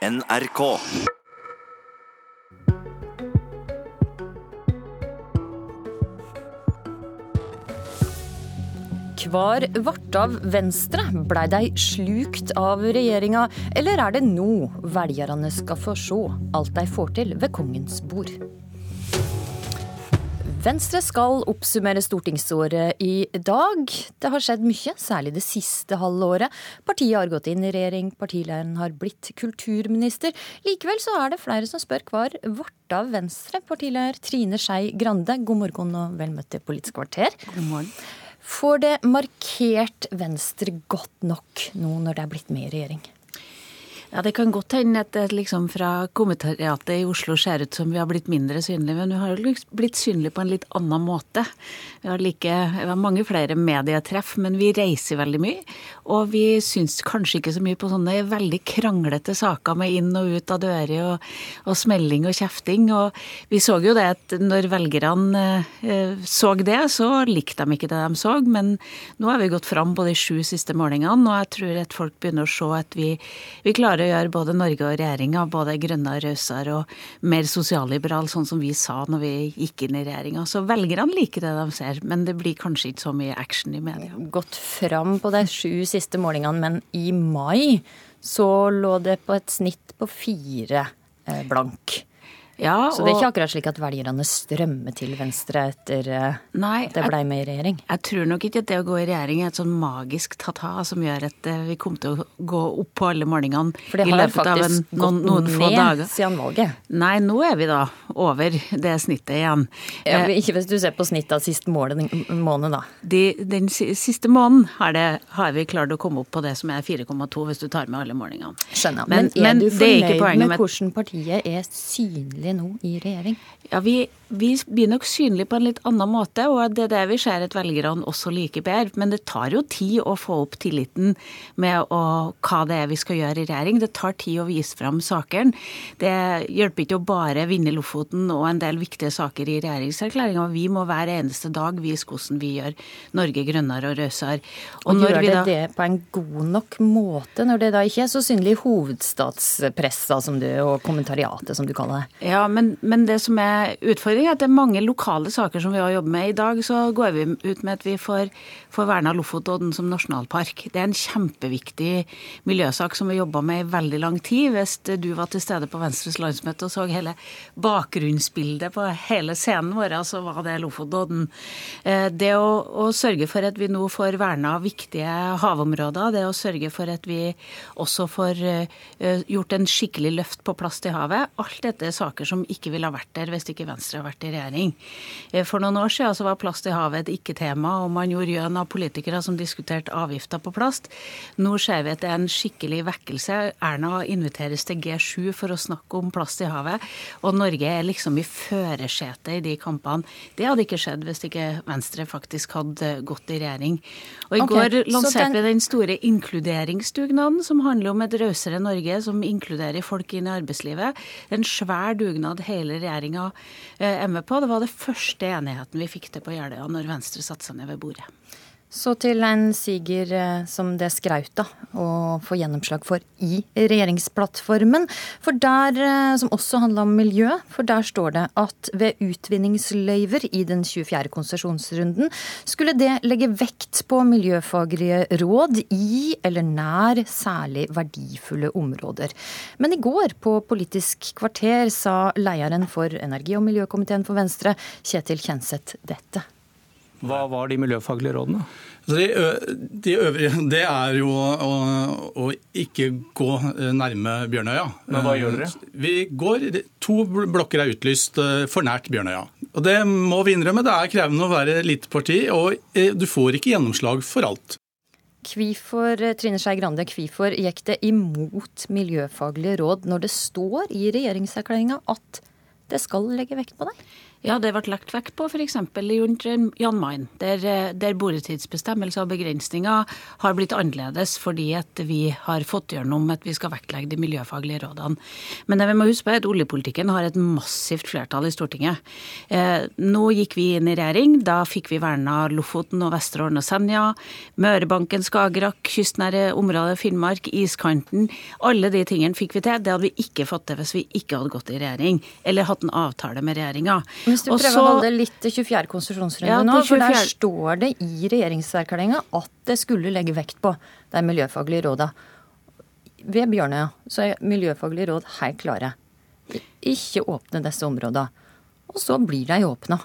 NRK. Hvar vart av Venstre? Blei de slukt av regjeringa, eller er det nå velgerne skal få se alt de får til ved kongens bord? Venstre skal oppsummere stortingsåret i dag. Det har skjedd mye, særlig det siste halve året. Partiet har gått inn i regjering, partilederen har blitt kulturminister. Likevel så er det flere som spør hvar av Venstre? Partileder Trine Skei Grande, god morgen og vel møtt til Politisk kvarter. God morgen. Får det markert Venstre godt nok nå når det er blitt med i regjering? Ja, Det kan godt hende at det liksom fra kommentariatet i Oslo ser ut som vi har blitt mindre synlige, men vi har jo blitt synlige på en litt annen måte. Vi har, like, vi har mange flere medietreff, men vi reiser veldig mye. Og vi syns kanskje ikke så mye på sånne veldig kranglete saker med inn og ut av dører og, og smelling og kjefting. Og vi så jo det at når velgerne eh, så det, så likte de ikke det de så. Men nå har vi gått fram på de sju siste målingene, og jeg tror at folk begynner å se at vi, vi klarer å gjøre både Norge og regjeringa både grønnere, rausere og mer sosialliberal, sånn som vi sa når vi gikk inn i regjeringa. Så velgerne liker det de ser, men det blir kanskje ikke så mye action i media. Gått fram på de sju siste målingene, men i mai så lå det på et snitt på fire eh, blank. Ja, så det er ikke akkurat slik at velgerne strømmer til Venstre etter eh, nei, at det ble med i regjering? Jeg tror nok ikke at det å gå i regjering er et sånn magisk ta-ta som gjør at eh, vi kommer til å gå opp på alle målingene For det har faktisk en, noen, noen gått ned siden valget? Nei, nå er vi da over det snittet igjen. Ja, men ikke hvis du ser på snittet av siste måned, da. De, den siste måneden har, det, har, vi klart å komme opp på det som er 4,2 hvis du tar med alle målingene. Skjønner. Men, men er men, du fornøyd med hvordan partiet er synlig det nå i regjering? Ja, vi, vi, blir nok synlige på en litt annen måte, og det er det vi ser at velgerne også liker bedre. Men det tar jo tid å få opp tilliten med å, hva det er vi skal gjøre i regjering. Det tar tid å vise fram sakene. Det hjelper ikke å bare vinne Lofoten og en del viktige saker i regjeringserklæringa. Vi må hver eneste dag vise hvordan vi gjør Norge grønnere og rausere. Og, og gjør det da, det på en god nok måte, når det da ikke er så synlig i hovedstadspressa som du, og kommentariatet, som du kaller det? Ja, men, men det som er utfordringen, er at det er mange lokale saker som vi har jobbet med. I dag så går vi ut med at vi får, får verna Lofotodden som nasjonalpark. Det er en kjempeviktig miljøsak som vi jobba med i veldig lang tid. Hvis du var til stede på Venstres landsmøte og så hele bakgrunnsbildet på hele scenen vår, så var det Lofotodden. Eh, det å, å sørge for at vi nå får verna viktige havområder, det å sørge for at vi også får eh, gjort en skikkelig løft på plast i havet, alt dette er saker som ikke ville ha vært der hvis ikke Venstre hadde vært i regjering. Eh, for noen år siden så var plast i havet et ikke-tema, og man gjorde gjøn av politikere som diskuterte avgifter på plast. Nå ser vi at det er en skikkelig vekkelse. Erna inviteres til G7 for å snakke om plast i havet, og Norge er liksom i førersetet i de kampene. Det hadde ikke skjedd hvis ikke Venstre faktisk hadde gått i regjering. Og i okay, går lanserte vi den... den store inkluderingsdugnaden, som handler om et rausere Norge som inkluderer folk inn i arbeidslivet. En svær dugnad hele regjeringa eh, er med på. Det var det første enigheten vi fikk til på Jeløya når Venstre satte seg ned ved bordet. Så til en siger eh, som det skraut å få gjennomslag for i regjeringsplattformen. For der, eh, Som også handla om miljø. For der står det at ved utvinningsløyver i den 24. konsesjonsrunden skulle det legge vekt på miljøfaglige råd i eller nær særlig verdifulle områder. Men i går på Politisk kvarter sa lederen for energi- og miljøkomiteen for Venstre, Kjetil Kjenseth, dette. Hva var de miljøfaglige rådene? De, de øvrige, det er jo å, å, ikke gå nærme Bjørnøya. Men hva gjør dere? Vi går, To blokker er utlyst for nært Bjørnøya. Og Det må vi innrømme. Det er krevende å være lite parti, og du får ikke gjennomslag for alt. Hvorfor Trine Skei Grande, hvorfor gikk det imot miljøfaglige råd når det står i regjeringserklæringa at det skal legge vekt på det? Ja, det ble lagt vekt på f.eks. i Jan Mayen, der, der boretidsbestemmelser og begrensninger har blitt annerledes fordi at vi har fått gjennom at vi skal vektlegge de miljøfaglige rådene. Men det vi må huske på er at oljepolitikken har et massivt flertall i Stortinget. Eh, nå gikk vi inn i regjering. Da fikk vi verna Lofoten og Vesterålen og Senja, Mørebanken, Skagerrak, kystnære områder, Finnmark, iskanten. Alle de tingene fikk vi til. Det hadde vi ikke fått til hvis vi ikke hadde gått i regjering eller hatt en avtale med regjeringa. Hvis du prøver så, å holde litt til 24. konsesjonsrunde ja, nå, for der står det i regjeringserklæringa at det skulle legge vekt på de miljøfaglige råda. Ved Bjørnøya så er miljøfaglige råd helt klare. Ikke åpne disse områdene. Og så blir de åpna.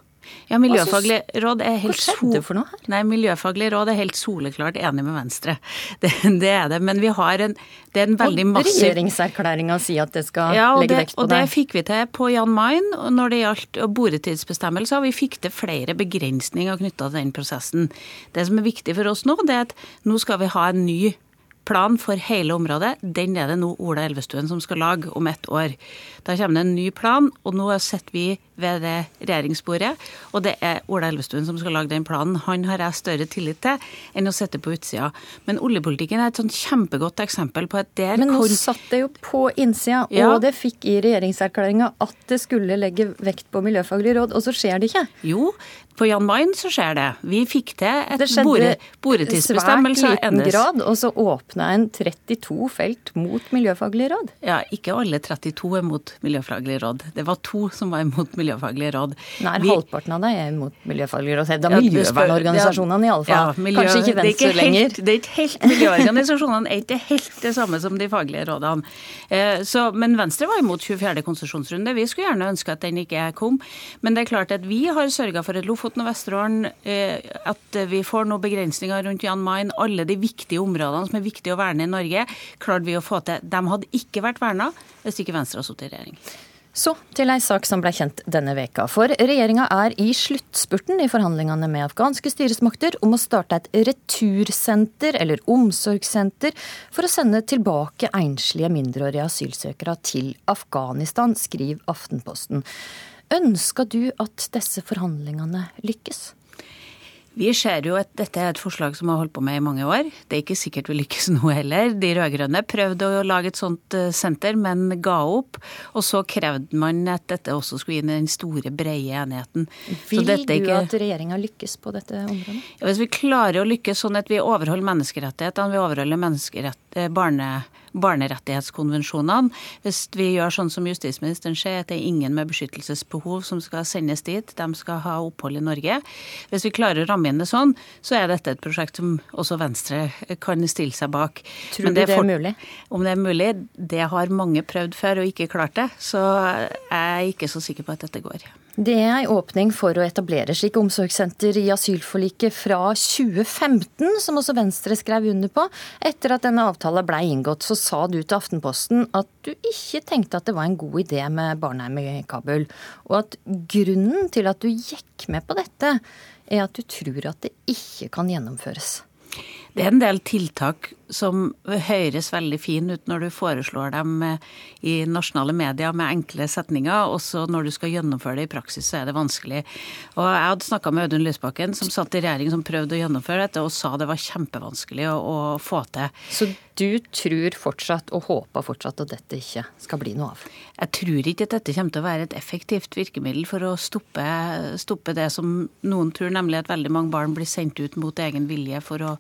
Ja, Miljøfaglig råd er helt Hva skjedde for noe her? Nei, Miljøfaglig råd er helt soleklart enig med Venstre. Det, det er det. Men vi har en Det er en veldig massiv Og regjeringserklæringa sier at det skal ja, legge vekt på det. Ja, Og det fikk vi til på Jan Mayen når det gjaldt boretidsbestemmelser. Vi fikk til flere begrensninger knytta til den prosessen. Det som er viktig for oss nå, det er at nå skal vi ha en ny plan for hele området. Den er det nå Ola Elvestuen som skal lage om ett år. Da kommer det en ny plan, og nå sitter vi ved det regjeringsbordet. Og det er Ola Elvestuen som skal lage den planen. Han har jeg større tillit til enn å sitte på utsida. Men oljepolitikken er et sånn kjempegodt eksempel på at der Men nå hvor... satt det jo på innsida, ja. og det fikk i regjeringserklæringa at det skulle legge vekt på miljøfaglig råd, og så skjer det ikke? Jo, på Jan Mayen så skjer det. Vi fikk til et bore, boretidsbestemmelse. Svært liten grad, og så åpna en 32 felt mot miljøfaglig råd. Ja, ikke alle 32 er mot miljøfaglig råd. Det var to som var imot miljøfaglige råd. Nei, vi, halvparten av deg er imot miljøfaglige råd. Det er miljøvernorganisasjonene ja, iallfall. Ja, miljø, Kanskje ikke Venstre lenger. Det er ikke helt Miljøorganisasjonene er ikke helt det samme som de faglige rådene. Eh, så, men Venstre var imot 24. konsesjonsrunde. Vi skulle gjerne ønske at den ikke kom. Men det er klart at vi har sørga for et Lofoten Lofoten og Vesterålen, eh, at vi får noen begrensninger rundt Jan Mayen. Alle de viktige områdene som er viktige å verne i Norge, klarte vi å få til. De hadde ikke vært verna hvis ikke Venstre hadde sittet i regjering. Så til ei sak som ble kjent denne veka. For regjeringa er i sluttspurten i forhandlingene med afghanske styresmakter om å starte et retursenter, eller omsorgssenter, for å sende tilbake enslige mindreårige asylsøkere til Afghanistan, skriver Aftenposten. Ønsker du at disse forhandlingene lykkes? Vi ser jo at dette er et forslag som har holdt på med i mange år. Det er ikke sikkert vi lykkes nå heller. De rød-grønne prøvde å lage et sånt eh, senter, men ga opp. Og så krevde man at dette også skulle inn i den store, brede enigheten. Vil du ikke... at regjeringa lykkes på dette området? Ja, hvis vi klarer å lykkes sånn at vi overholder menneskerettighetene, vi overholder menneskerett, eh, barne barnerettighetskonvensjonene. Hvis vi gjør sånn som justisministeren sier, at det er ingen med beskyttelsesbehov som skal sendes dit, de skal ha opphold i Norge. Hvis vi klarer å ramme inn det sånn, så er dette et prosjekt som også Venstre kan stille seg bak. Tror du det, det er mulig? Om det er mulig? Det har mange prøvd før og ikke klart det. Så jeg er ikke så sikker på at dette går. Det er en åpning for å etablere slike omsorgssenter i asylforliket fra 2015, som også Venstre skrev under på. Etter at denne avtalen ble inngått, så sa du til Aftenposten at du ikke tenkte at det var en god idé med barnehjem i Kabul, og at grunnen til at du gikk med på dette, er at du tror at det ikke kan gjennomføres. Det er en del tiltak som høres veldig fin ut når du foreslår dem eh, i nasjonale medier med enkle setninger, og så når du skal gjennomføre det i praksis, så er det vanskelig. Og Jeg hadde snakka med Audun Lysbakken, som satt i regjering som prøvde å gjennomføre dette, og sa det var kjempevanskelig å, å få til. Så du tror fortsatt, og håper fortsatt, at dette ikke skal bli noe av? Jeg tror ikke at dette kommer til å være et effektivt virkemiddel for å stoppe, stoppe det som noen tror, nemlig at veldig mange barn blir sendt ut mot egen vilje for å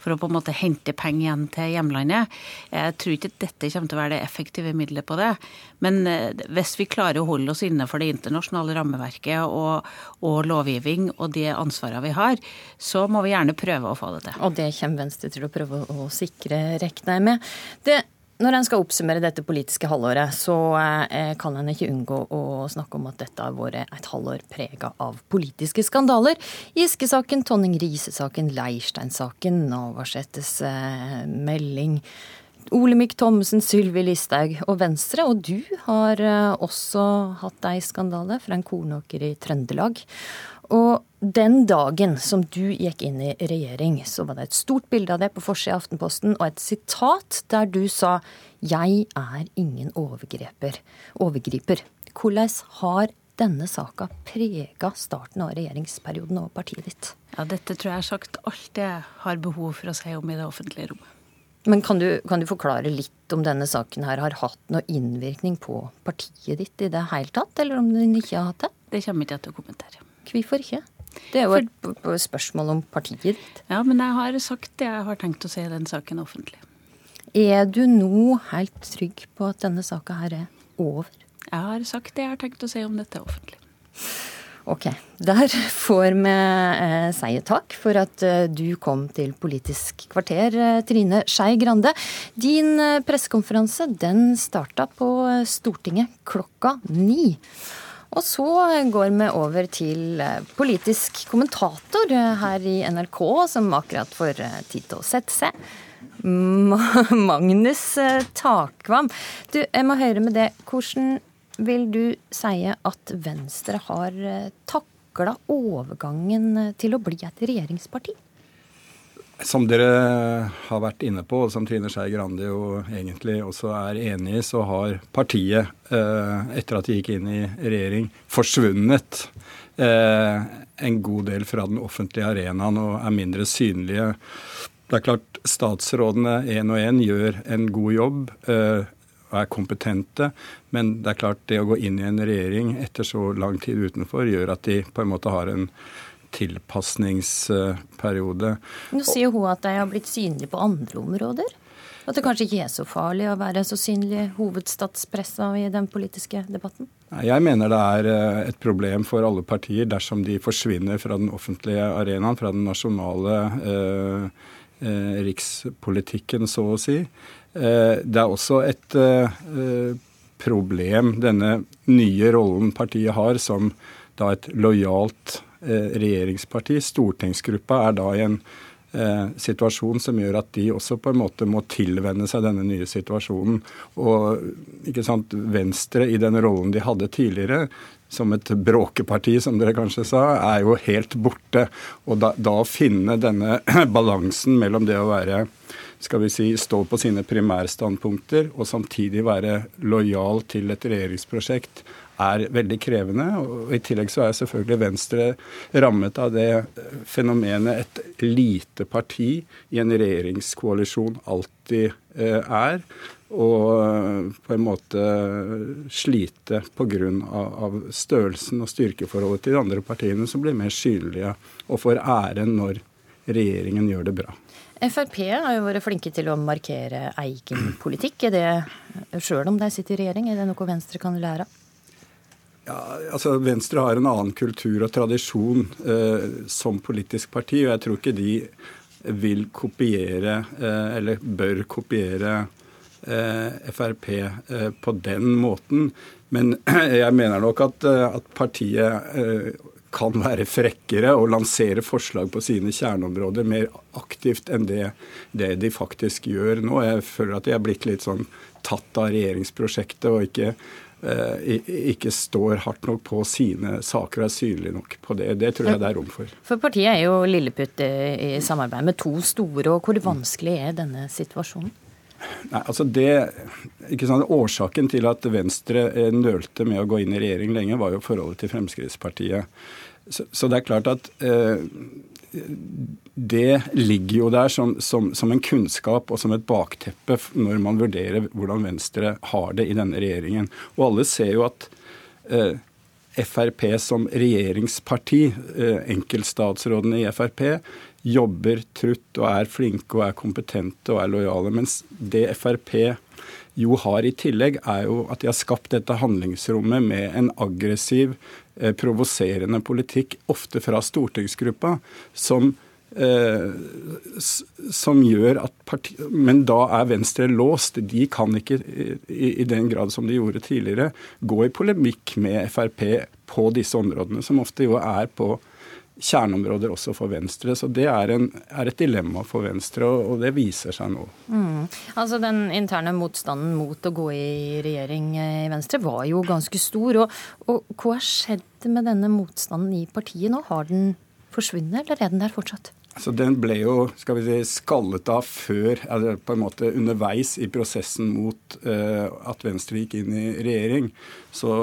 for å på en måte hente penger igjen til hjemlandet. Jeg tror ikke dette kommer til å være det effektive middelet på det. Men eh, hvis vi klarer å holde oss innenfor det internasjonale rammeverket og, og lovgivning og de ansvarene vi har, så må vi gjerne prøve å få det til. Og det kommer Venstre til å prøve å sikre, regner jeg med. Det når en skal oppsummere dette politiske halvåret, så eh, kan en ikke unngå å snakke om at dette har vært et halvår prega av politiske skandaler. Giske-saken, Tonning Riise-saken, Leirstein-saken, Navarsetes eh, melding. Olemic Thommessen, Sylvi Listhaug og Venstre. Og du har eh, også hatt ei skandale fra en kornåker i Trøndelag. Og den dagen som du gikk inn i regjering, så var det et stort bilde av det på forsida av Aftenposten, og et sitat der du sa 'Jeg er ingen overgriper'. overgriper. Hvordan har denne saka prega starten av regjeringsperioden og partiet ditt? Ja, Dette tror jeg har sagt alt jeg har behov for å si om i det offentlige rommet. Men kan du, kan du forklare litt om denne saken her har hatt noe innvirkning på partiet ditt i det hele tatt, eller om den ikke har hatt det? Det kommer ikke jeg til å kommentere. Hvorfor ikke? Det er jo et spørsmål om partiet ditt. Ja, men jeg har sagt det jeg har tenkt å si i den saken offentlig. Er du nå helt trygg på at denne saka her er over? Jeg har sagt det jeg har tenkt å si om dette offentlig. Ok. Der får vi eh, si takk for at eh, du kom til Politisk kvarter, eh, Trine Skei Grande. Din eh, pressekonferanse den starta på eh, Stortinget klokka ni. Og så går vi over til eh, politisk kommentator eh, her i NRK, som akkurat får eh, tid til å sette seg. Magnus Takvam. Du, jeg må høre med det. Hvordan vil du si at Venstre har takla overgangen til å bli et regjeringsparti? Som dere har vært inne på, og som Trine Skei Grande jo egentlig også er enig i, så har partiet, eh, etter at de gikk inn i regjering, forsvunnet eh, en god del fra den offentlige arenaen og er mindre synlige. Det er klart statsrådene én og én gjør en god jobb eh, og er kompetente, men det er klart det å gå inn i en regjering etter så lang tid utenfor gjør at de på en måte har en tilpasningsperiode. Nå sier hun at de har blitt synlige på andre områder. At det kanskje ikke er så farlig å være så synlig hovedstadspressa i den politiske debatten? Jeg mener det er eh, et problem for alle partier dersom de forsvinner fra den offentlige arenaen, fra den nasjonale eh, eh, rikspolitikken, så å si. Eh, det er også et eh, problem, denne nye rollen partiet har som da et lojalt regjeringsparti. Stortingsgruppa er da i en eh, situasjon som gjør at de også på en måte må tilvenne seg denne nye situasjonen. Og ikke sant, Venstre i den rollen de hadde tidligere, som et bråkeparti, som dere kanskje sa, er jo helt borte. Og da å finne denne balansen mellom det å være skal vi si, stå på sine primærstandpunkter og samtidig være lojal til et regjeringsprosjekt, er veldig krevende. Og I tillegg så er selvfølgelig Venstre rammet av det fenomenet et lite parti i en regjeringskoalisjon alltid eh, er. Og eh, på en måte slite pga. Av størrelsen og styrkeforholdet til de andre partiene, som blir mer synlige og får æren når regjeringen gjør det bra. Frp har jo vært flinke til å markere egen politikk. Er det, Sjøl om de sitter i regjering, er det noe Venstre kan lære av? Ja, altså Venstre har en annen kultur og tradisjon eh, som politisk parti, og jeg tror ikke de vil kopiere, eh, eller bør kopiere, eh, Frp eh, på den måten. Men jeg mener nok at, eh, at partiet eh, kan være frekkere og lansere forslag på sine kjerneområder mer aktivt enn det, det de faktisk gjør nå. Jeg føler at de er blitt litt sånn tatt av regjeringsprosjektet og ikke ikke står hardt nok på sine saker og er synlig nok på det. Det tror jeg det er rom for. For partiet er jo lilleputt i samarbeid med to store, og hvor vanskelig er denne situasjonen? Nei, altså det, ikke sant, Årsaken til at Venstre eh, nølte med å gå inn i regjering lenge, var jo forholdet til Fremskrittspartiet. Så, så det er klart at eh, det ligger jo der som, som, som, en kunnskap og som et bakteppe når man vurderer hvordan Venstre har det i denne regjeringen. Og alle ser jo at eh, Frp som regjeringsparti, eh, enkeltstatsrådene i Frp, jobber trutt og er flinke og er kompetente og er lojale. Mens det Frp jo har i tillegg, er jo at de har skapt dette handlingsrommet med en aggressiv, eh, provoserende politikk, ofte fra stortingsgruppa, som eh, som gjør at parti, Men da er Venstre låst. De kan ikke, i, i den grad som de gjorde tidligere, gå i polemikk med Frp på disse områdene, som ofte jo er på kjerneområder også for Venstre. Så det er, en, er et dilemma for Venstre, og, og det viser seg nå. Mm. Altså Den interne motstanden mot å gå i regjering i Venstre var jo ganske stor. Og, og hva har skjedd med denne motstanden i partiet nå? Har den forsvunnet, eller er den der fortsatt? Altså, Den ble jo skal vi si, skallet av før, eller på en måte underveis i prosessen mot uh, at Venstre gikk inn i regjering. Så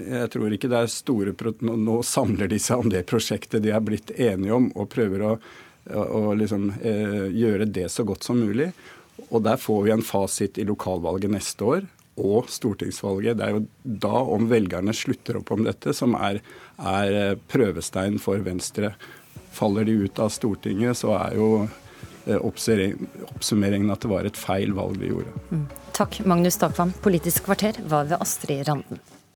jeg tror ikke det er store Nå, nå samler de seg om det prosjektet de er blitt enige om, og prøver å, å liksom, uh, gjøre det så godt som mulig. Og der får vi en fasit i lokalvalget neste år og stortingsvalget. Det er jo da, om velgerne slutter opp om dette, som er, er eh, prøvestein for Venstre Faller de ut av Stortinget, så er jo eh, oppsummeringen at det var et feil valg de gjorde. Mm. Takk, Magnus Takvam. Politisk kvarter var ved Astrid Randen.